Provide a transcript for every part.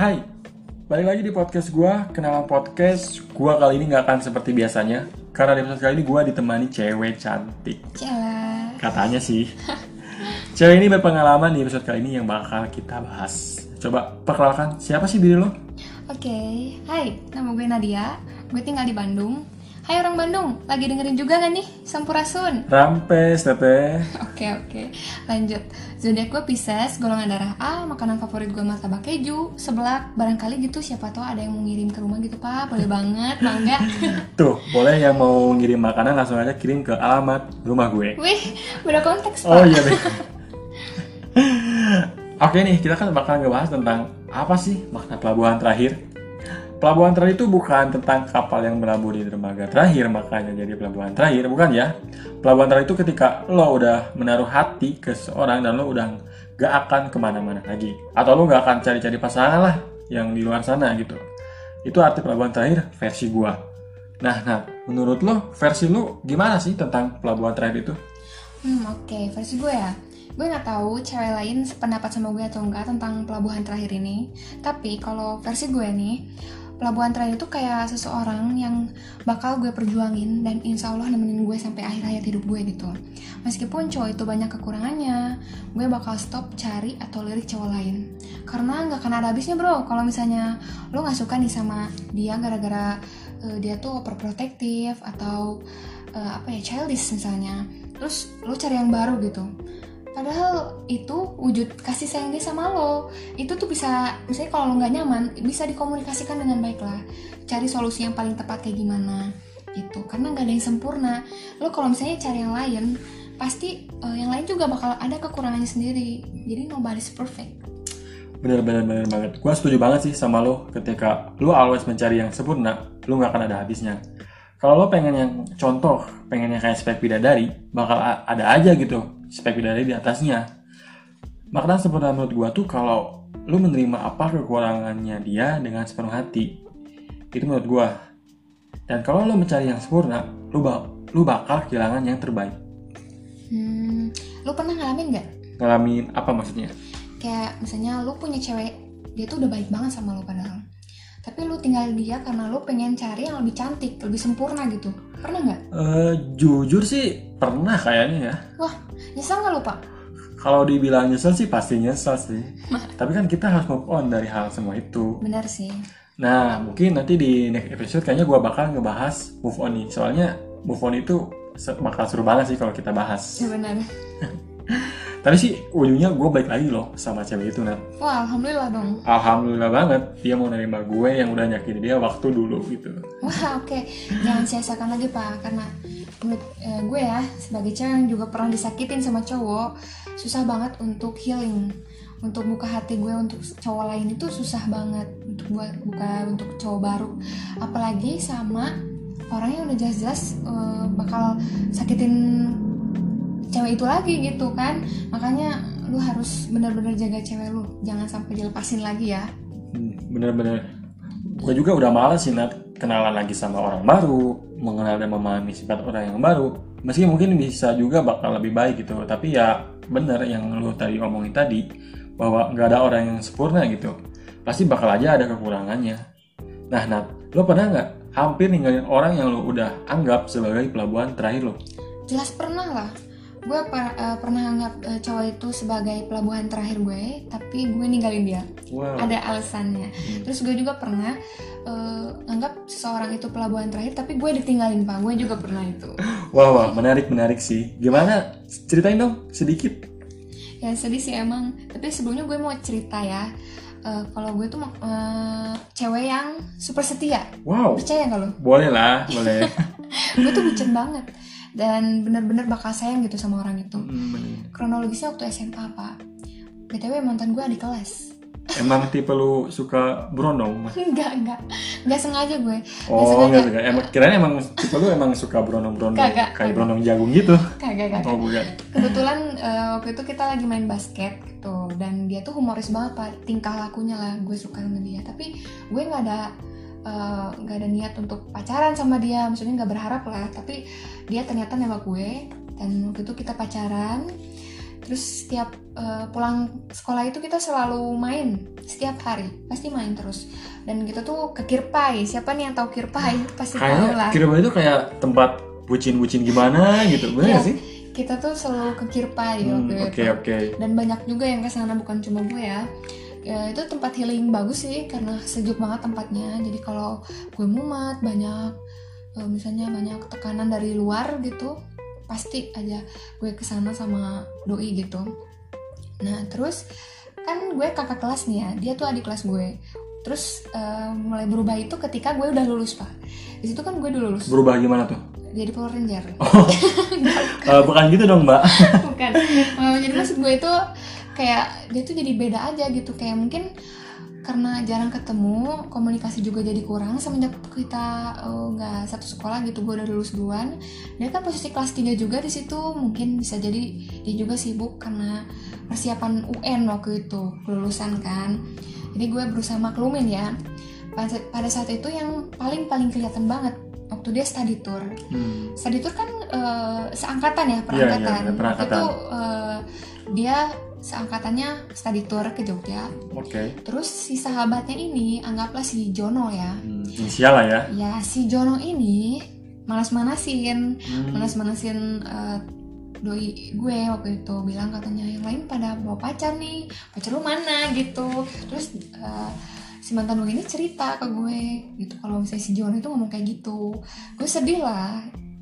Hai, balik lagi di podcast gua. Kenalan podcast gua kali ini nggak akan seperti biasanya. Karena di episode kali ini gua ditemani cewek cantik. Cela. Katanya sih. cewek ini berpengalaman di episode kali ini yang bakal kita bahas. Coba perkenalkan, siapa sih diri lo? Oke, hai, nama gue Nadia. Gue tinggal di Bandung. Hai orang Bandung, lagi dengerin juga gak nih Sampurasun? Rampes, teteh. Oke oke, lanjut. Zodiak gue Pisces, golongan darah A, makanan favorit gue martabak keju, seblak. Barangkali gitu siapa tahu ada yang mau ngirim ke rumah gitu pak, boleh banget, bangga. Tuh, boleh yang mau ngirim makanan langsung aja kirim ke alamat rumah gue. Wih, beda konteks pak. Oh iya deh. Oke nih, kita kan bakal ngebahas tentang apa sih makna pelabuhan terakhir. Pelabuhan terakhir itu bukan tentang kapal yang berlabuh di dermaga terakhir, makanya jadi pelabuhan terakhir, bukan ya. Pelabuhan terakhir itu ketika lo udah menaruh hati ke seseorang dan lo udah gak akan ke mana-mana lagi. Atau lo gak akan cari-cari pasangan lah yang di luar sana gitu. Itu arti pelabuhan terakhir versi gua. Nah, nah, menurut lo versi lo gimana sih tentang pelabuhan terakhir itu? Hmm oke, versi gue ya. Gue nggak tahu cewek lain sependapat sama gue atau enggak tentang pelabuhan terakhir ini. Tapi kalau versi gue nih, pelabuhan terakhir itu kayak seseorang yang bakal gue perjuangin dan insya Allah nemenin gue sampai akhir hayat hidup gue gitu. Meskipun cowok itu banyak kekurangannya, gue bakal stop cari atau lirik cowok lain. Karena nggak akan ada habisnya bro. Kalau misalnya lo nggak suka nih sama dia gara-gara uh, dia tuh overprotective atau uh, apa ya childish misalnya. Terus lo cari yang baru gitu Padahal itu wujud kasih sayang dia sama lo. Itu tuh bisa, misalnya kalau lo nggak nyaman, bisa dikomunikasikan dengan baik lah. Cari solusi yang paling tepat kayak gimana gitu. Karena nggak ada yang sempurna. Lo kalau misalnya cari yang lain, pasti uh, yang lain juga bakal ada kekurangannya sendiri. Jadi nobody's perfect. Bener bener bener banget. Gue setuju banget sih sama lo ketika lo always mencari yang sempurna, lo nggak akan ada habisnya. Kalau lo pengen yang contoh, pengen yang kayak spek bidadari, bakal ada aja gitu spek bidadari di atasnya. Makna sempurna menurut gue tuh kalau lo menerima apa kekurangannya dia dengan sepenuh hati. Itu menurut gue. Dan kalau lo mencari yang sempurna, lo, bak lo bakal kehilangan yang terbaik. Hmm, lo pernah ngalamin nggak? Ngalamin apa maksudnya? Kayak misalnya lo punya cewek, dia tuh udah baik banget sama lo padahal tapi lu tinggal dia karena lu pengen cari yang lebih cantik, lebih sempurna gitu. Pernah nggak? Uh, jujur sih pernah kayaknya ya. Wah, nyesel nggak lu pak? Kalau dibilang nyesel sih pasti nyesel sih. Tapi kan kita harus move on dari hal semua itu. Benar sih. Nah, mungkin nanti di next episode kayaknya gue bakal ngebahas move on nih. Soalnya move on itu bakal seru banget sih kalau kita bahas. Ya benar. Tapi sih ujungnya gue baik lagi loh sama cewek itu Nat. Wah alhamdulillah dong. Alhamdulillah banget dia mau nerima gue yang udah nyakitin dia waktu dulu gitu. Wah oke okay. jangan sia-siakan lagi pak karena menurut eh, gue ya sebagai cewek yang juga pernah disakitin sama cowok susah banget untuk healing untuk buka hati gue untuk cowok lain itu susah banget untuk buat buka untuk cowok baru apalagi sama orang yang udah jelas-jelas uh, bakal sakitin cewek itu lagi gitu kan. Makanya lu harus benar-benar jaga cewek lu. Jangan sampai dilepasin lagi ya. Hmm, bener-bener gue juga udah males sih Nat kenalan lagi sama orang baru mengenal dan memahami sifat orang yang baru. Meski mungkin bisa juga bakal lebih baik gitu tapi ya bener yang lu tadi omongin tadi bahwa nggak ada orang yang sempurna gitu. Pasti bakal aja ada kekurangannya. Nah Nat lo pernah nggak hampir ninggalin orang yang lo udah anggap sebagai pelabuhan terakhir lo jelas pernah lah gue per, uh, pernah anggap uh, cowok itu sebagai pelabuhan terakhir gue tapi gue ninggalin dia. Wow. ada alasannya. Hmm. terus gue juga pernah uh, anggap seseorang itu pelabuhan terakhir tapi gue ditinggalin pak. Gue juga pernah itu. Wow, wow. Menarik menarik sih. Gimana? Ceritain dong sedikit. Ya sedih sih emang. Tapi sebelumnya gue mau cerita ya. Uh, kalau gue tuh uh, cewek yang super setia. Wow. Percaya nggak lo? Boleh lah boleh. Gue tuh bucin banget dan benar-benar bakal sayang gitu sama orang itu hmm, kronologisnya waktu SMA pak btw mantan gue di kelas Emang tipe lu suka berondong? enggak, enggak. Enggak sengaja gue. Oh, enggak sengaja. Emang kirain emang tipe lu emang suka berondong-berondong kayak kagak. berondong jagung gitu. Kagak, kagak. Oh, bukan. Kebetulan uh, waktu itu kita lagi main basket gitu dan dia tuh humoris banget Pak. Tingkah lakunya lah gue suka sama dia. Tapi gue nggak ada nggak uh, ada niat untuk pacaran sama dia. Maksudnya nggak berharap lah tapi dia ternyata nembak gue. Dan waktu itu kita pacaran. Terus setiap uh, pulang sekolah itu kita selalu main. Setiap hari pasti main terus. Dan kita tuh ke Kirpai. Siapa nih yang tahu Kirpai? Pasti tahu lah. Kirby itu kayak tempat bucin-bucin gimana gitu, bener nggak sih? kita tuh selalu ke Kirpai Hmm, waktu Oke itu. oke. dan banyak juga yang ke sana bukan cuma gue ya ya itu tempat healing bagus sih karena sejuk banget tempatnya. Jadi kalau gue mumet banyak eh, misalnya banyak tekanan dari luar gitu pasti aja gue ke sana sama doi gitu. Nah terus kan gue kakak kelas nih ya dia tuh adik kelas gue. Terus eh, mulai berubah itu ketika gue udah lulus pak. Di situ kan gue udah lulus. Berubah gimana tuh? jadi Power Ranger. Oh, eh, bukan gitu dong mbak. bukan. Eh, jadi maksud gue itu kayak dia tuh jadi beda aja gitu kayak mungkin karena jarang ketemu komunikasi juga jadi kurang semenjak kita eh, nggak satu sekolah gitu gue udah lulus duluan dia kan posisi kelas 3 juga di situ mungkin bisa jadi dia juga sibuk karena persiapan UN waktu itu kelulusan kan jadi gue berusaha maklumin ya pada, saat itu yang paling paling kelihatan banget waktu dia study tour Hmm. study tour kan eh, seangkatan ya Iya, iya, perangkatan. iya, perangkatan. Itu eh, dia seangkatannya study tour ke Jogja. Oke. Terus si sahabatnya ini anggaplah si Jono ya. Hmm, inisial lah ya. Ya si Jono ini manas-manasin, Hmm. manas-manasin eh, doi gue waktu itu bilang katanya yang lain pada bawa pacar nih, pacar lu mana gitu. Terus eh, si mantan gue ini cerita ke gue gitu kalau misalnya si Jono itu ngomong kayak gitu, gue sedih lah.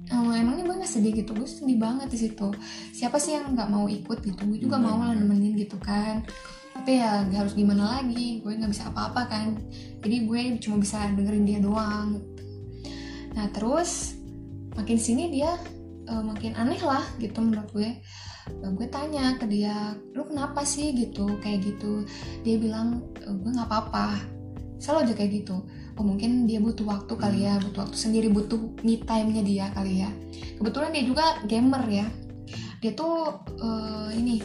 Eh, emangnya gue gak sedih gitu, gue sedih banget di situ. Siapa sih yang nggak mau ikut gitu? Gue juga Hmm. mau lah nemenin gitu kan. Tapi ya gak harus gimana lagi, gue nggak bisa apa-apa kan. Jadi gue cuma bisa dengerin dia doang. Gitu. Nah terus makin sini dia eh, makin aneh lah gitu menurut gue. Eh, gue tanya ke dia, lu kenapa sih gitu kayak gitu? Dia bilang "Eh, gue nggak apa-apa. Selalu aja kayak gitu. Oh mungkin dia butuh waktu kali ya, butuh waktu sendiri, butuh me time-nya dia kali ya. Kebetulan dia juga gamer ya. Dia tuh eh, ini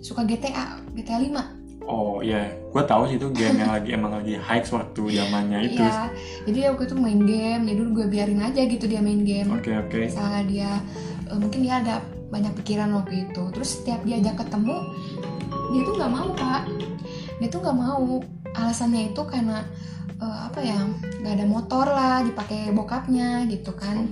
suka GTA, GTA 5 Oh iya, gue tahu sih itu game yang lagi emang lagi hype waktu zamannya itu. Iya, jadi waktu itu main game, jadi dulu gue biarin aja gitu dia main game. Oke oke. Misalnya dia, eh, mungkin dia ada banyak pikiran waktu itu. Terus setiap diajak ketemu, dia tuh nggak mau kak. Dia tuh nggak mau. Alasannya itu karena eh, apa ya, nggak ada motor lah, dipakai bokapnya gitu kan.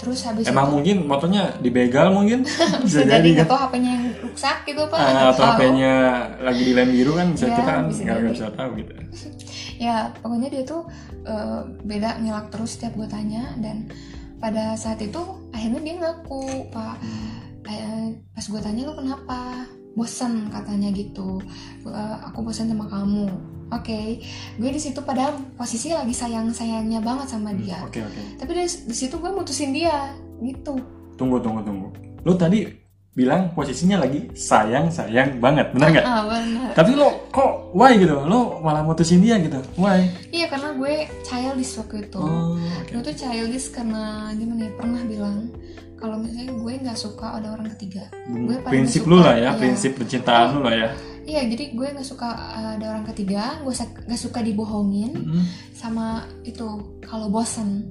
Terus habis Emang itu mungkin motornya dibegal mungkin bisa jadi kan. nggak tahu HP-nya yang rusak gitu pak. Ah, nggak atau. HP-nya lagi di lem biru kan bisa Iya, kita kan nggak bisa tahu gitu. ya pokoknya dia tuh eh, beda ngelak terus setiap gue tanya dan pada saat itu akhirnya dia ngaku pak Eh, pas gue tanya lu kenapa bosan katanya gitu "Eh, aku bosan sama kamu oke gue di situ pada posisi lagi sayang sayangnya banget sama dia Oke oke. tapi di, di situ gue mutusin dia gitu Tunggu tunggu tunggu. Lu tadi bilang posisinya lagi sayang sayang banget, benar nggak? ah benar Tapi lo kok why gitu? Lo malah mutusin dia gitu? Why? iya karena gue childish waktu itu Oh, oke. gue tuh childish karena gimana ya pernah bilang kalau misalnya gue nggak suka ada orang ketiga gue paling prinsip suka, lu lah ya, iya. prinsip percintaan lu lah ya. iya jadi gue nggak suka ada orang ketiga gue nggak suka dibohongin Mm-mm. sama itu kalau bosan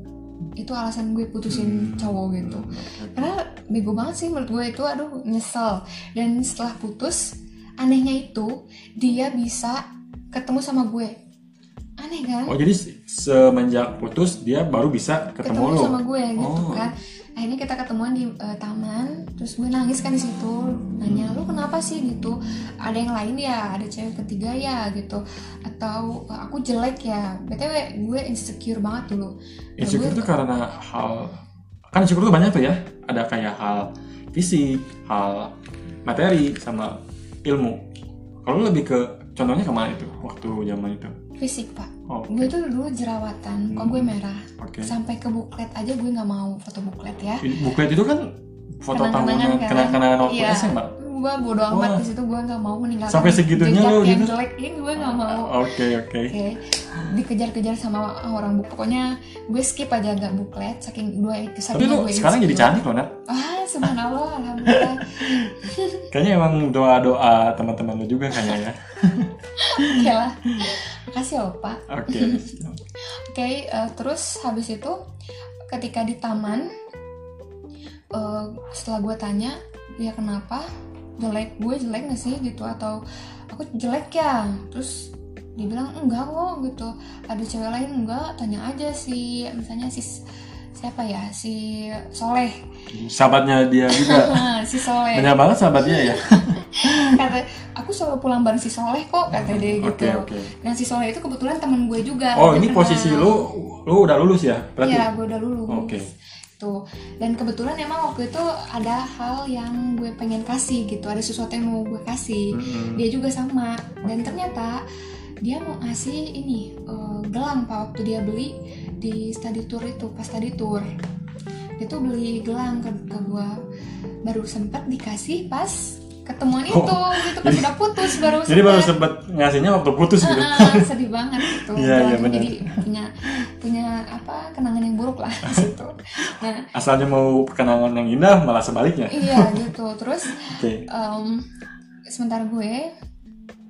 itu alasan gue putusin Hmm. cowok gitu oke. karena bego banget sih menurut gue itu aduh nyesel dan setelah putus anehnya itu dia bisa ketemu sama gue aneh kan Oh jadi se- semenjak putus dia baru bisa ketemu, ketemu sama gue gitu Oh. kan akhirnya kita ketemuan di uh, taman terus gue nangis kan di situ nanya lu kenapa sih? gitu. Ada yang lain ya? Ada cewek ketiga ya? gitu. Atau uh, aku jelek ya? Btw gue insecure banget dulu. Nah, Insecure itu karena hal kan insecure itu banyak tuh ya. Ada kayak hal fisik, hal materi sama ilmu. Kalau lu lebih ke contohnya ke mana itu waktu zaman itu? fisik pak Oh, gue tuh dulu jerawatan kok Hmm. gue merah oke. sampai ke buklet aja gue nggak mau foto buklet ya Buklet itu kan foto Kenang-kenangan tahunan kan? kenang-kenangan waktu Iya. SMA. Gue bodo amat di situ gue nggak mau meninggalkan Sampai segitunya lu yang gitu? jelek ini gue nggak mau Oke oke. Oke, dikejar-kejar sama orang buk. Pokoknya gue skip aja gak buklet saking dua Tapi saking lu gue sekarang jadi cantik loh, Nat. Ah, subhanallah, alhamdulillah. Kayaknya emang doa-doa teman-teman lu juga kayaknya ya. Oke lah. Makasih ya, Pak. Oke. Oke, eh, terus habis itu ketika di taman eh, setelah gue tanya dia kenapa, jelek gue jelek gak sih gitu atau aku jelek ya terus dia bilang enggak kok gitu ada cewek lain enggak tanya aja si misalnya si siapa ya si Soleh Sahabatnya dia juga. si Soleh Banyak banget sahabatnya ya. kata aku selalu pulang bareng si Soleh kok kata dia gitu Oke, oke. dan si Soleh itu kebetulan temen gue juga Oh, ini kenal. posisi lu lu udah lulus ya? Berarti. Iya, gue udah lulus. Oke. Tuh. Dan kebetulan emang waktu itu ada hal yang gue pengen kasih gitu, ada sesuatu yang mau gue kasih. Mm-mm. Dia juga sama. Dan ternyata dia mau ngasih ini eh, gelang pak waktu dia beli di study tour itu pas study tour. Dia tuh beli gelang ke, ke gue baru sempet dikasih pas ketemuan itu gitu pas udah putus baru Oh. Jadi baru sempet. ngasihnya waktu putus gitu. Ah, sedih banget gitu. Iya, iya, benar. Jadi punya punya apa kenangan yang buruk lah di situ. Nah, Asalnya mau kenangan yang indah malah sebaliknya. iya gitu. Terus Oke. em, sementara gue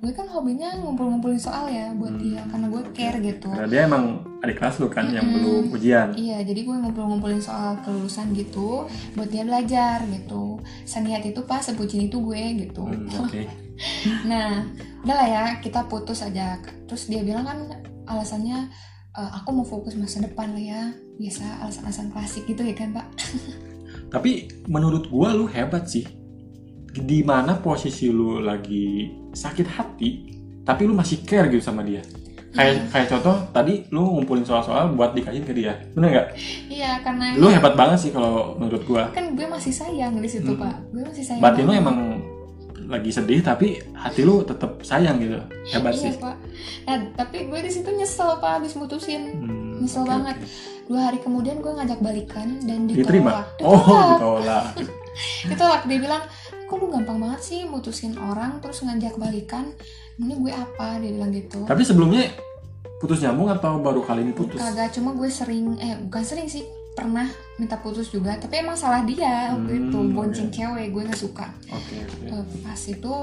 gue kan hobinya ngumpul-ngumpulin soal ya buat Hmm, dia karena gue care gitu. Karena dia emang adik kelas lu kan yang Mm-mm. belum ujian. Iya, jadi gue ngumpul-ngumpulin soal kelulusan gitu buat dia belajar gitu. Seniat itu pas sebutin itu gue gitu. Hmm, Oke. Nah, udah lah ya, kita putus aja. Terus dia bilang kan alasannya "E, aku mau fokus masa depan lah ya. Biasa alasan-alasan klasik gitu ya kan, Pak? Tapi menurut gua lu hebat sih. Di mana posisi lu lagi sakit hati, tapi lu masih care gitu sama dia. Kayak kayak contoh tadi lu ngumpulin soal-soal buat dikasih ke dia. Bener nggak? Iya, karena Lu hebat banget sih kalau menurut gua. kan gue masih sayang di situ, Hmm. Pak. Gue masih sayang. Batin lu emang lagi sedih tapi hati lu tetap sayang gitu. Hebat Iya, sih. Pak. Nah, tapi gue di situ nyesel, Pak, habis mutusin. Hmm, Nyesel oke, banget. oke. Dua hari kemudian gue ngajak balikan dan Diterima? ditolak. Oh, Ditolak. ditolak. ditolak dia bilang kok lu gampang banget sih mutusin orang terus ngajak balikan ini gue apa dia bilang gitu Tapi sebelumnya putus nyambung atau baru kali ini putus? kagak cuma gue sering eh bukan sering sih pernah minta putus juga tapi emang salah dia waktu Hmm, itu bonceng cewek gue nggak suka Oke, oke. Eh, pas itu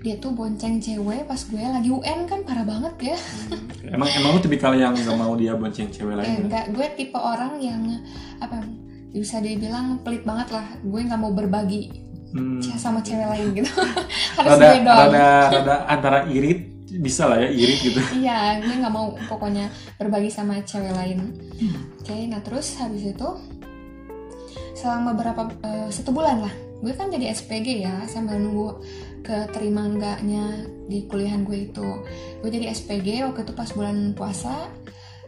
dia tuh bonceng cewek pas gue lagi UN kan parah banget ya Hmm, Emang emang lu tipikal yang gak mau dia bonceng cewek eh, lain? ya? enggak gue tipe orang yang apa bisa dibilang pelit banget lah gue nggak mau berbagi Hmm. sama cewek lain gitu harus Rada, gue doang rada, rada antara irit bisa lah ya irit gitu. Iya, gue nggak mau pokoknya berbagi sama cewek lain. Oke, nah terus habis itu selama beberapa eh, satu bulan lah, gue kan jadi SPG ya sambil nunggu keterima enggaknya di kuliahan gue itu. Gue jadi SPG waktu itu pas bulan puasa.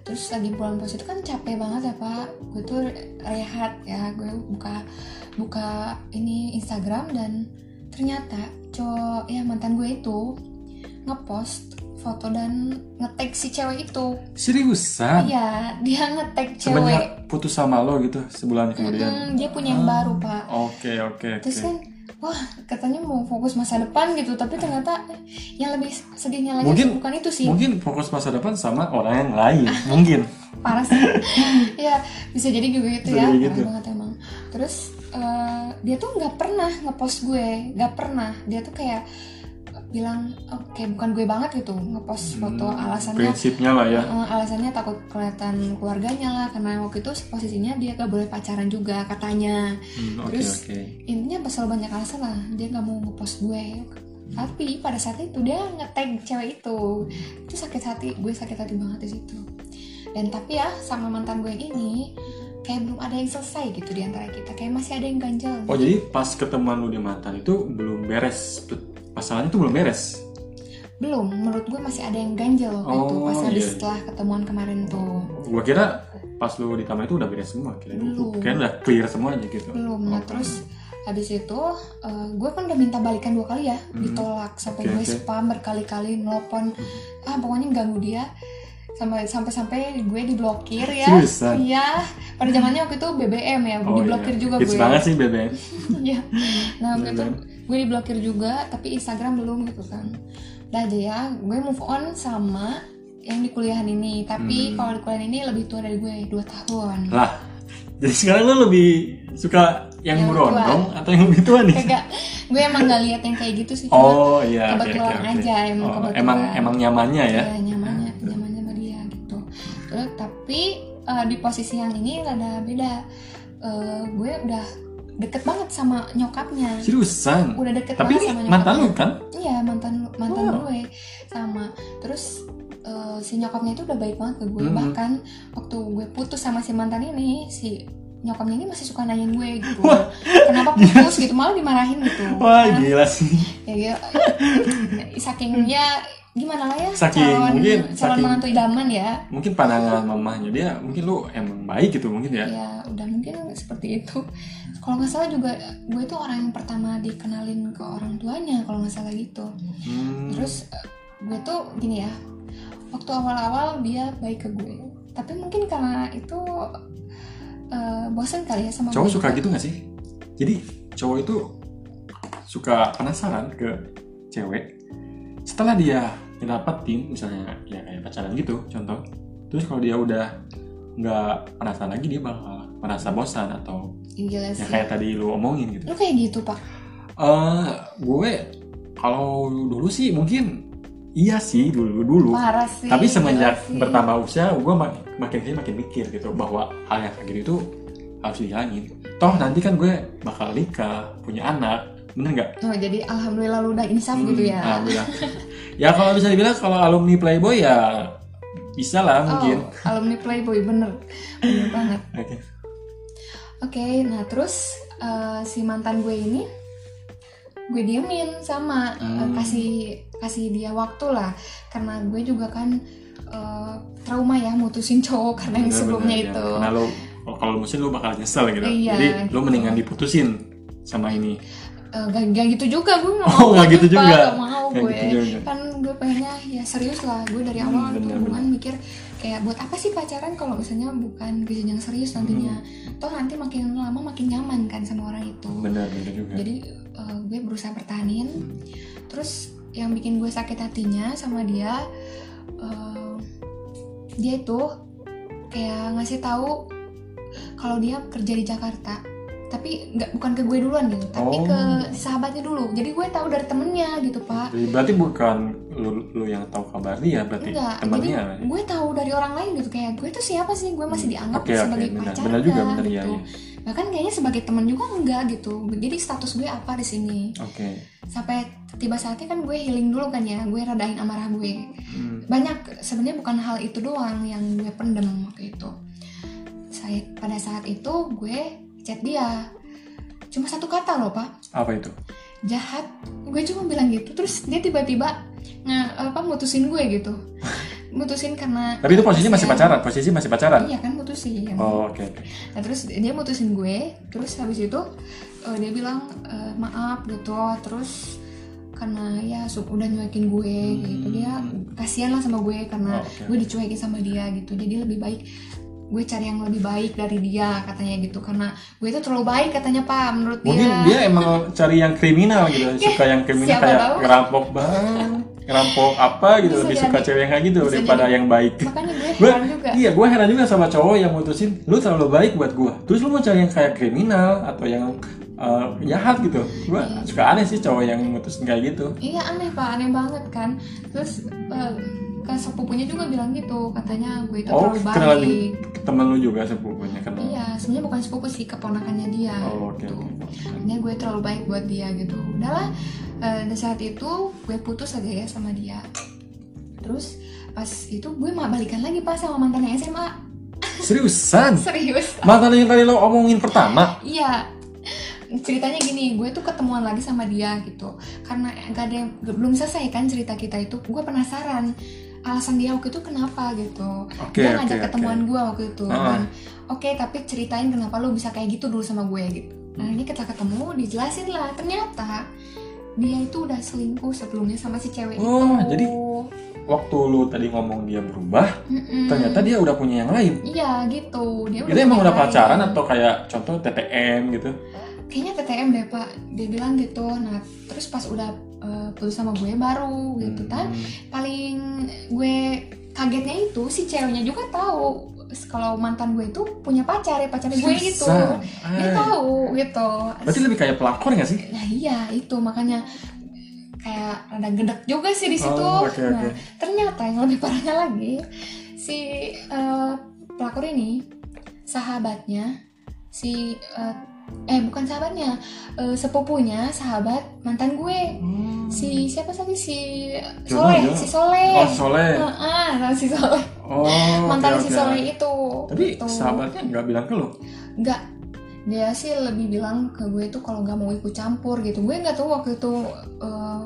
Terus lagi bulan puasa itu kan capek banget ya pak. Gue tuh rehat ya, gue buka buka ini Instagram dan ternyata cowok ya mantan gue itu ngepost foto dan ngetag si cewek itu. Seriusan? Iya, dia ngetag cewek. Putus sama lo gitu sebulan kemudian. Mm-mm, dia punya yang Ah. baru pak. Oke oke oke. Terus kan, wah katanya mau fokus masa depan gitu, tapi ternyata yang lebih sedihnya lagi Mungkin- bukan itu sih, Mungkin fokus masa depan sama orang yang lain. Mungkin. parah sih. ya bisa jadi juga gitu Bisa ya, parah gitu. banget emang. Terus eh, dia tuh nggak pernah ngepost gue, nggak pernah. Dia tuh kayak bilang, oke bukan gue banget gitu ngepost foto Hmm, alasannya Prinsipnya lah ya. Eh, alasannya takut kelihatan keluarganya lah karena waktu itu posisinya dia gak boleh pacaran juga katanya Hmm, Oke Terus- oke. intinya selalu banyak alasan lah dia nggak mau ngepost gue tapi pada saat itu dia ngetag cewek itu itu sakit hati gue sakit hati banget di situ dan tapi ya sama mantan gue ini kayak belum ada yang selesai gitu di antara kita kayak masih ada yang ganjel Oh jadi pas ketemuan lu di mantan itu belum beres masalahnya itu belum beres. belum menurut gue masih ada yang ganjel waktu itu Oh, pas habis iya. setelah ketemuan kemarin tuh Gua kira pas lu di taman itu udah beres semua, kira Belum. kira udah clear semua aja gitu. belum nah Oh, terus habis itu eh, gue kan udah minta balikan dua kali ya Hmm. ditolak sampai Oke, gue oke. spam berkali-kali nelpon Hmm. ah pokoknya ganggu dia sampai sampai sampai gue diblokir ya Seriusan? iya pada zamannya waktu itu BBM ya Oh, diblokir iya. juga Hits gue banget sih BBM. Iya. nah waktu itu gue diblokir juga tapi Instagram belum gitu kan udah aja ya gue move on sama yang di kuliahan ini tapi Hmm. kalau di kuliahan ini lebih tua dari gue dua tahun Lah, jadi sekarang lu lebih suka yang, Yang berondong atau yang lebih tua nih? kagak gue emang gak lihat yang kayak gitu sih cuma Oh iya, oke oke kebetulan oke. aja emang Oh, kebetulan emang emang nyamannya ya. ya tapi eh, di posisi yang ini rada beda Eh, gue udah deket banget sama nyokapnya Seriusan? udah deket Tapi banget sama mantan nyokapnya lu kan? iya mantan mantan Oh. gue sama terus eh, si nyokapnya itu udah baik banget ke gue Mhm. bahkan waktu gue putus sama si mantan ini si nyokapnya ini masih suka nanyain gue gitu Wah. kenapa putus gitu malah dimarahin gitu Wah Kan, gila sih. ya gitu ya gimana lah ya Saking, calon mungkin calon saking- menantu idaman ya Mungkin pandangan mamahnya dia, mungkin lu emang baik gitu mungkin ya. ya udah mungkin seperti itu kalau nggak salah juga gue tuh orang yang pertama dikenalin ke orang tuanya kalau nggak salah gitu Hmm. terus eh, gue tuh gini ya waktu awal-awal dia baik ke gue tapi mungkin karena itu eh, bosen kali ya sama cowok gue suka juga. gitu gak sih? Jadi cowok itu suka penasaran ke cewek setelah dia ngedapetin misalnya ya kayak pacaran gitu contoh. Terus kalau dia udah nggak penasaran lagi dia bakal merasa bosan atau gila ya sih. kayak tadi lu omongin gitu. lu kayak gitu pak? Eh gue kalau dulu sih mungkin iya sih dulu dulu. Parah sih tapi semenjak sih. bertambah usia gue mak- makin sini makin mikir gitu bahwa hal yang kayak gitu itu harus dihilangin toh nanti kan gue bakal nikah punya anak bener nggak oh, jadi alhamdulillah lu udah insaf Hmm, gitu ya alhamdulillah. ya kalau bisa dibilang kalau alumni playboy ya bisa lah mungkin oh alumni playboy bener bener banget oke Oke, nah terus eh, si mantan gue ini gue diemin sama eh, Hmm. kasih kasih dia waktu lah karena gue juga kan eh, trauma ya mutusin cowok karena yang sebelumnya bener, ya. itu. karena lo kalau mutusin lu bakal nyesel gitu Iya, jadi gitu. mendingan diputusin sama ini Eh, gak, gak gitu juga gue nggak Oh, mau nggak gitu Pak. juga. Nggak mau Kayak gue gitu juga. kan gue pengennya ya serius lah gue dari Hmm, awal tuh bener, hubungan mikir kayak buat apa sih pacaran kalau misalnya bukan ke jenjang serius nantinya Hmm. toh nanti makin lama makin nyaman kan sama orang itu bener bener juga jadi uh, gue berusaha pertahanin terus yang bikin gue sakit hatinya sama dia uh, dia itu kayak ngasih tahu kalau dia kerja di Jakarta tapi nggak bukan ke gue duluan gitu tapi Oh. ke sahabatnya dulu. Jadi gue tahu dari temennya gitu pak. Jadi berarti bukan lu, lu yang tahu kabar dia berarti enggak. jadi temannya gue tahu dari orang lain gitu. Kayak gue tuh siapa sih? Gue masih dianggap Oke, oke, sebagai benar. pacar Benar juga, nggak, benar, iya, gitu. iya. bahkan kayaknya sebagai teman juga enggak gitu. Jadi status gue apa di sini? Oke. Sampai tiba saatnya kan gue healing dulu kan ya. Gue redain amarah gue. Hmm. banyak sebenarnya bukan hal itu doang yang gue pendem waktu itu. Saya pada saat itu gue chat dia. Cuma satu kata loh pak. Apa itu? Jahat. Gue cuma bilang gitu terus dia tiba-tiba nge apa mutusin gue gitu. Mutusin karena tapi itu posisinya masih pacaran? Posisi masih pacaran? Iya kan mutusin. Oh oke oke. Nah terus dia mutusin gue, terus habis itu eh, dia bilang eh, maaf gitu, terus karena ya su- udah nyuekin gue gitu. Dia kasihan lah sama gue karena Oh, oke. gue dicuekin sama dia gitu, jadi lebih baik gue cari yang lebih baik dari dia katanya gitu karena gue itu terlalu baik katanya pak menurut mungkin dia. dia emang cari yang kriminal gitu suka yang kriminal Siapa kayak tahu. ngerampok bang ngerampok apa gitu Bisa lebih suka cewek yang kayak gitu Bisa daripada jadi. yang baik Makanya gue gue heran juga. iya gue heran juga sama cowok yang mutusin lu terlalu baik buat gue terus lu mau cari yang kayak kriminal atau yang eh, jahat gitu gue Iya. suka aneh sih cowok yang mutusin kayak gitu Iya aneh pak, aneh banget kan. Terus eh, ke sepupunya juga bilang gitu, katanya gue itu oh terlalu baik. temen lu juga sepupunya kenal Iya, sebenarnya bukan sepupu sih, keponakannya dia. oh oke gitu. Katanya gue terlalu baik buat dia gitu. Udahlah, eh, di saat itu gue putus aja ya sama dia. Terus pas itu gue mah balikan lagi pas sama mantan yang SMA. seriusan Serius? mantan yang tadi lo omongin pertama Iya. Ceritanya gini, gue tuh ketemuan lagi sama dia gitu. Karena gak ada yang, belum selesai kan cerita kita itu. Gue penasaran alasan dia waktu itu kenapa gitu. oke dia ngajak oke. ketemuan gue waktu itu Ah. kan. Oke tapi ceritain kenapa lu bisa kayak gitu dulu sama gue gitu. Nah ini kita ketemu dijelasin lah. Ternyata dia itu udah selingkuh sebelumnya sama si cewek Oh, itu jadi waktu lu tadi ngomong dia berubah Mm-mm. ternyata dia udah punya yang lain? Iya gitu. Dia itu emang udah lain. pacaran atau kayak contoh TTM gitu? Kayaknya TTM deh pak. Dia bilang gitu. Nah terus pas udah eh, putus sama gue baru gitu. Kan Hmm. paling gue kagetnya itu si ceweknya juga tahu kalau mantan gue itu punya pacar ya pacarnya gue gitu. Seriusan? dia Ay. tahu gitu. Berarti lebih kayak pelakor nggak sih? Nah iya itu. Makanya kayak ada gedek juga sih di situ. Oh, oke, nah ternyata yang lebih parahnya lagi si eh, pelakor ini sahabatnya si eh, eh bukan sahabatnya eh, sepupunya sahabat mantan gue Hmm. si siapa tadi si Soleh si Soleh Oh, Soleh. Heeh, nah, si Soleh Oh, mantan oke, si oke. Soleh itu Tapi Gitu. sahabatnya nggak bilang ke lu. nggak dia sih lebih bilang ke gue itu kalau nggak mau ikut campur gitu gue nggak tahu waktu itu eh,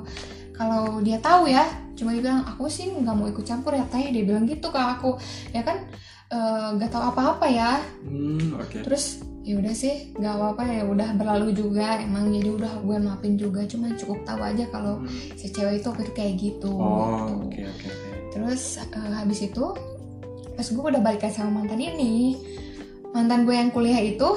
kalau dia tahu ya cuma dia bilang aku sih nggak mau ikut campur ya teh dia bilang gitu ke aku ya kan eh, nggak tahu apa-apa ya Hmm, oke. terus ya udah sih nggak apa-apa ya udah berlalu juga emang jadi udah gue maafin juga cuma cukup tahu aja kalau Hmm. si cewek itu waktu itu kayak gitu Oh, gitu. oke oke oke. Terus eh, habis itu pas gue udah balikan sama mantan ini, mantan gue yang kuliah itu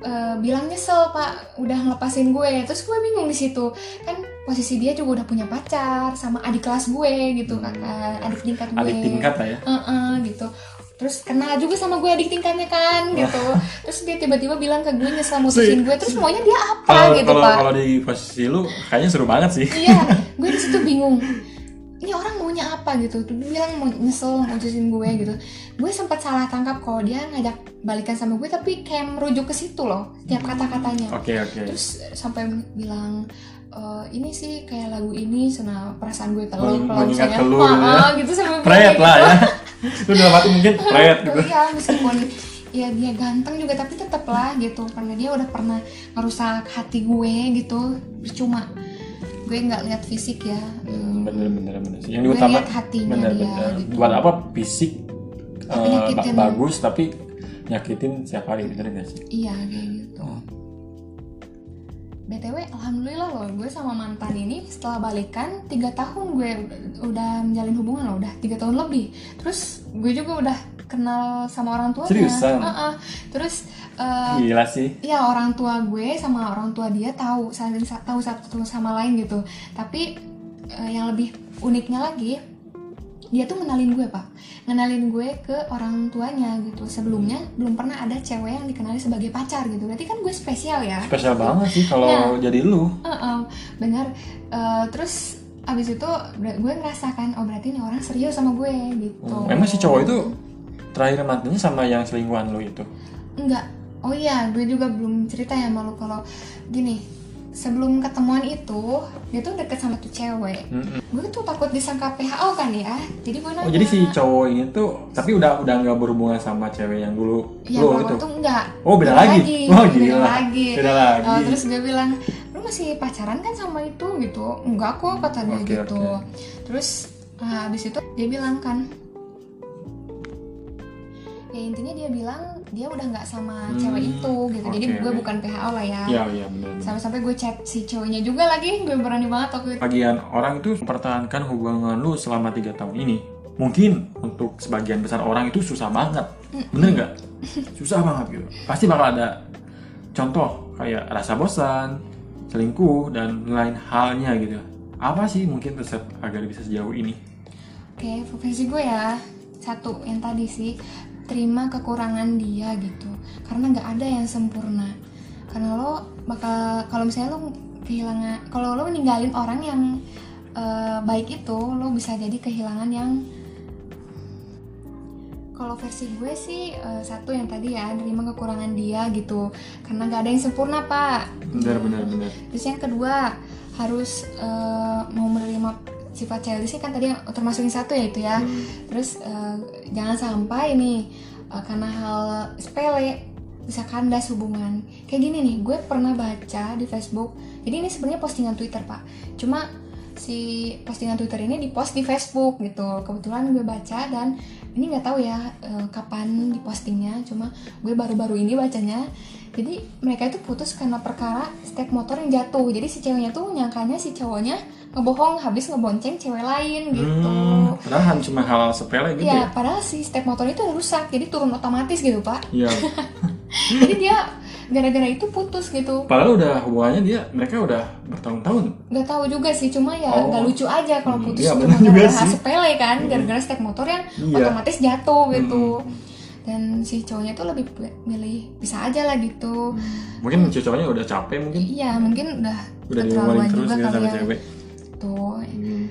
eh, bilang nyesel pak, udah ngelepasin gue. Terus gue bingung di situ, kan posisi dia juga udah punya pacar sama adik kelas gue gitu, Hmm. kakak adik tingkat gue. Adik tingkat lah ya. Heeh, gitu. Terus kenal juga sama gue adik tingkatnya kan gitu. Terus dia tiba-tiba bilang ke gue nyesel mutusin gue. Terus maunya dia apa Kalau gitu kalau pak? kalau di posisi lu kayaknya seru banget sih. iya gue di situ bingung ini orang maunya apa gitu tuh dia bilang mau nyesel mutusin gue gitu gue sempat salah tangkap kalau dia ngajak balikan sama gue tapi kayak merujuk ke situ loh setiap kata-katanya Oke oke. terus sampai bilang "Eh, ini sih kayak lagu ini sana perasaan gue Meng- kalau misalnya ke lu, "Ah, ya. ah," gitu bilang Pret kayak lah gitu. ya. Lu dalam hati mungkin pret gitu. Iya meskipun ya dia ganteng juga tapi tetep lah gitu karena dia udah pernah ngerusak hati gue gitu percuma gue nggak lihat fisik ya Hmm, bener bener bener sih. Yang gue utama lihat hatinya bener dia bener. gitu Buat apa fisik Tapi eh, nyakitin. ba- bagus tapi nyakitin setiap hari bener gak sih? iya kayak gitu btw alhamdulillah loh gue sama mantan ini setelah balikan tiga tahun gue udah, menjalin hubungan loh udah tiga tahun lebih terus gue juga udah kenal sama orang tuanya Seriusan? Heeh. terus eh, Gila sih. ya orang tua gue sama orang tua dia tahu saling sa- tahu satu sama lain gitu tapi eh, yang lebih uniknya lagi dia tuh ngenalin gue pak ngenalin gue ke orang tuanya gitu sebelumnya belum pernah ada cewek yang dikenali sebagai pacar gitu berarti kan gue spesial ya Spesial banget sih kalau jadi lu. Heeh, benar Eh, terus abis itu gue ngerasakan oh berarti ini orang serius sama gue gitu Hmm, Emang si cowok itu terakhir mantannya sama yang selingkuhan lu itu? Enggak. Oh iya, gue juga belum cerita ya malu kalau gini. Sebelum ketemuan itu, dia tuh deket sama tuh cewek. Mm-mm. Gue tuh takut disangka PHO kan ya. Jadi gue nanya. Oh jadi si cowok ini tuh tapi udah udah nggak berhubungan sama cewek yang dulu Iya, lu kalau gitu. tuh enggak. Oh beda, lagi. Oh beda gila. lagi. Beda lagi. Oh, terus gue bilang, lu masih pacaran kan sama itu gitu? Enggak kok kata dia Oke, gitu. oke. Terus nah, habis itu dia bilang kan, ya intinya dia bilang dia udah nggak sama Hmm, cewek itu gitu. Jadi oke, gue bukan PHO lah ya. Iya iya benar. Sampai-sampai gue chat si cowoknya juga lagi, gue berani banget waktu itu. Bagian orang itu mempertahankan hubungan lu selama tiga tahun ini. Mungkin untuk sebagian besar orang itu susah banget, bener nggak? Susah banget gitu. Pasti bakal ada contoh kayak rasa bosan, selingkuh dan lain halnya gitu. Apa sih mungkin resep agar bisa sejauh ini? Oke, versi gue ya satu yang tadi sih terima kekurangan dia gitu. Karena nggak ada yang sempurna. Karena lo bakal kalau misalnya lo kehilangan, kalau lo ninggalin orang yang eh, baik itu, lo bisa jadi kehilangan yang kalau versi gue sih eh, satu yang tadi ya terima kekurangan dia gitu karena nggak ada yang sempurna pak Bener bener bener. Terus yang kedua harus eh, mau menerima sifat childish kan tadi termasuk yang satu ya itu ya. Hmm. Terus eh, jangan sampai nih eh, karena hal sepele bisa kandas hubungan. Kayak gini nih, gue pernah baca di Facebook. Jadi ini sebenarnya postingan Twitter pak. Cuma si postingan Twitter ini dipost di Facebook gitu. Kebetulan gue baca dan ini nggak tahu ya eh, kapan dipostingnya. Cuma gue baru-baru ini bacanya. Jadi mereka itu putus karena perkara step motor yang jatuh. Jadi si ceweknya tuh nyangkanya si cowoknya ngebohong habis ngebonceng cewek lain gitu. Hmm, padahal cuma hal sepele gitu Ya, ya. padahal si step motor itu rusak, jadi turun otomatis gitu pak. Iya. Jadi dia gara-gara itu putus gitu. Padahal udah hubungannya dia mereka udah bertahun-tahun. Gak tahu juga sih, cuma ya Oh. gak lucu aja kalau Hmm, putus iya, cuma bener juga gara-gara sepele kan, gara-gara step motor yang Iya. otomatis jatuh gitu. Hmm. Dan si cowoknya tuh lebih milih bisa aja lah gitu. Mungkin cowoknya udah capek mungkin. Iya mungkin udah Udah diomongin terus juga ya sama ya. cewek. Tuh, Hmm,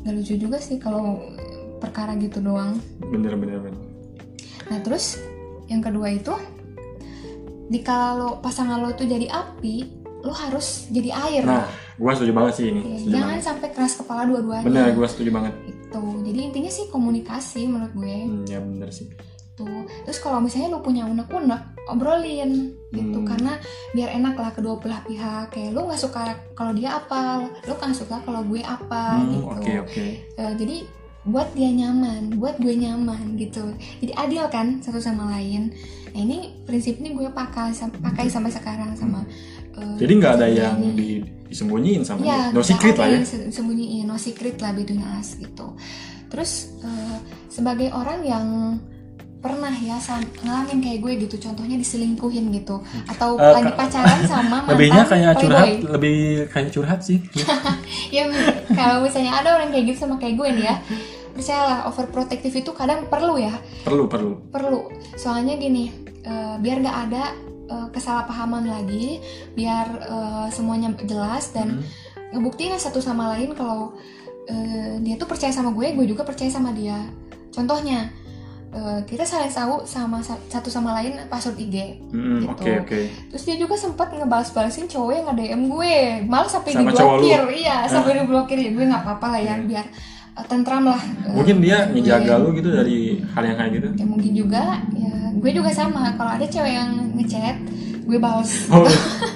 gak lucu juga sih kalau perkara gitu doang. bener bener bener. Nah terus yang kedua itu di kalau pasangan lo tuh jadi api lo harus jadi air Nah, gue setuju banget sih ini. Ya, Setuju jangan banget. sampai keras kepala dua-duanya Bener, gue setuju banget. itu jadi intinya sih komunikasi menurut gue Hmm, ya bener sih. Tuh terus kalau misalnya lo punya unek-unek obrolin gitu Hmm. karena biar enak lah kedua belah pihak kayak lo nggak suka kalau dia apa lo nggak suka kalau gue apa Hmm, gitu Oke, oke. Eh, jadi buat dia nyaman buat gue nyaman gitu jadi adil kan satu sama lain nah ini prinsip ini gue pakai pakai sampai sekarang sama eh, Jadi nggak ada yang di, disembunyiin sama Iya, dia. No secret lah ya. sembunyiin, no secret lah between us gitu. Terus eh, sebagai orang yang pernah ya ngalamin kayak gue gitu, contohnya diselingkuhin gitu, atau Eh, lagi pacaran sama mantan Lebihnya kayak curhat, playboy. lebih kayak curhat sih. Ya kalau misalnya ada orang kayak gitu sama kayak gue nih ya, percayalah overprotective itu kadang perlu ya, perlu, perlu. perlu. Soalnya gini, eh, biar nggak ada eh, kesalahpahaman lagi, biar eh, semuanya jelas dan Hmm. ngebuktiin satu sama lain kalau eh, dia tuh percaya sama gue, gue juga percaya sama dia. Contohnya, eh, kita saling tahu sama sa- satu sama lain password IG. Hmm, Gitu. Oke, oke. Terus dia juga sempat ngebales-balesin cowok yang nge-DM gue, malah sampai Sama diblokir. Iya, sampai diblokir ya gue nggak apa-apa lah ya, Iya. biar eh, tentram lah. eh, Mungkin dia gue. ngejaga lu gitu dari hal yang kayak gitu. Ya mungkin juga, ya gue juga sama. Kalau ada cewek yang ngechat, gue balas. Oh.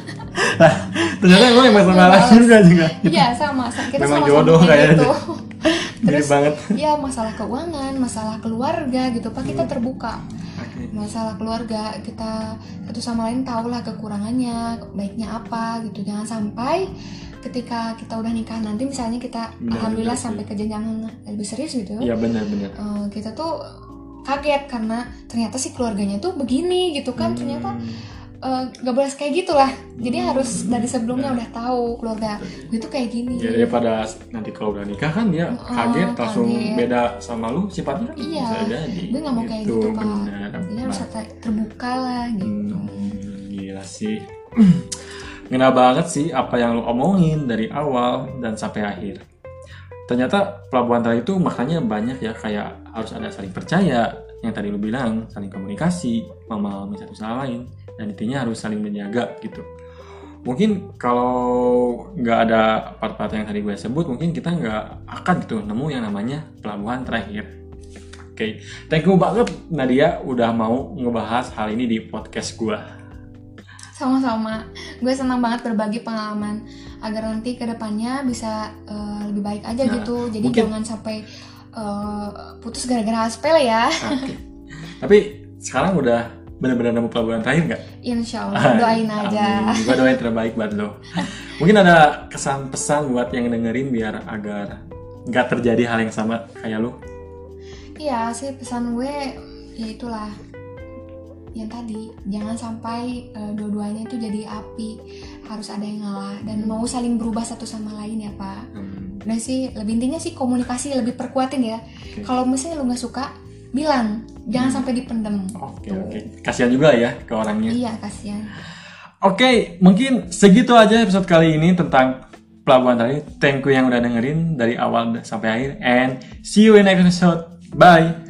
nah, ternyata emang emang sama Iya, lagi juga juga. Iya sama, kita Memang sama-sama jodoh kayak kayaknya. Terus banget. ya masalah keuangan, masalah keluarga gitu, pak kita terbuka. Oke. Masalah keluarga kita satu sama lain tahu lah kekurangannya, baiknya apa gitu. Jangan sampai ketika kita udah nikah nanti misalnya kita Benar, alhamdulillah benar sampai ke jenjang lebih serius gitu. Iya benar-benar. eh, kita tuh kaget karena ternyata si keluarganya tuh begini gitu kan ternyata eh, gak boleh kayak gitulah jadi harus dari sebelumnya udah tahu keluarga gue tuh kayak gini Ya daripada nanti kalau udah nikah kan dia Heeh, kaget langsung kaget. beda sama lu sifatnya kan Iya. bisa jadi. gue nggak mau kayak gitu pak benar. jadi harus ter- terbuka lah gitu Hmm, gila sih. Ngena banget sih apa yang lu omongin dari awal dan sampai akhir. Ternyata pelabuhan terakhir itu maknanya banyak ya kayak harus ada saling percaya yang tadi lu bilang saling komunikasi memahami satu sama lain dan intinya harus saling menjaga gitu. Mungkin kalau nggak ada part-part yang tadi gue sebut mungkin kita nggak akan gitu nemu yang namanya pelabuhan terakhir. Oke, thank you banget Nadia udah mau ngebahas hal ini di podcast gue. sama-sama gue senang banget berbagi pengalaman agar nanti ke depannya bisa eh, lebih baik aja Nah, gitu jadi mungkin- jangan sampai eh, putus gara-gara sepele ya Oke. Tapi sekarang udah benar-benar nemu pelabuhan terakhir nggak? insya Allah doain aja Gue doain terbaik buat lo. Mungkin ada kesan pesan buat yang dengerin biar agar nggak terjadi hal yang sama kayak lo. Iya sih pesan gue ya itulah yang tadi jangan sampai eh, dua-duanya itu jadi api harus ada yang ngalah dan mau saling berubah satu sama lain ya pak Hmm, udah sih lebih intinya sih komunikasi lebih perkuatin ya Oke. kalau misalnya lu nggak suka bilang jangan Hmm. sampai dipendem Oke oke. Kasihan juga ya ke orangnya. iya kasihan Oke, mungkin segitu aja episode kali ini tentang pelabuhan tadi. Thank you yang udah dengerin dari awal sampai akhir and see you in next episode. Bye.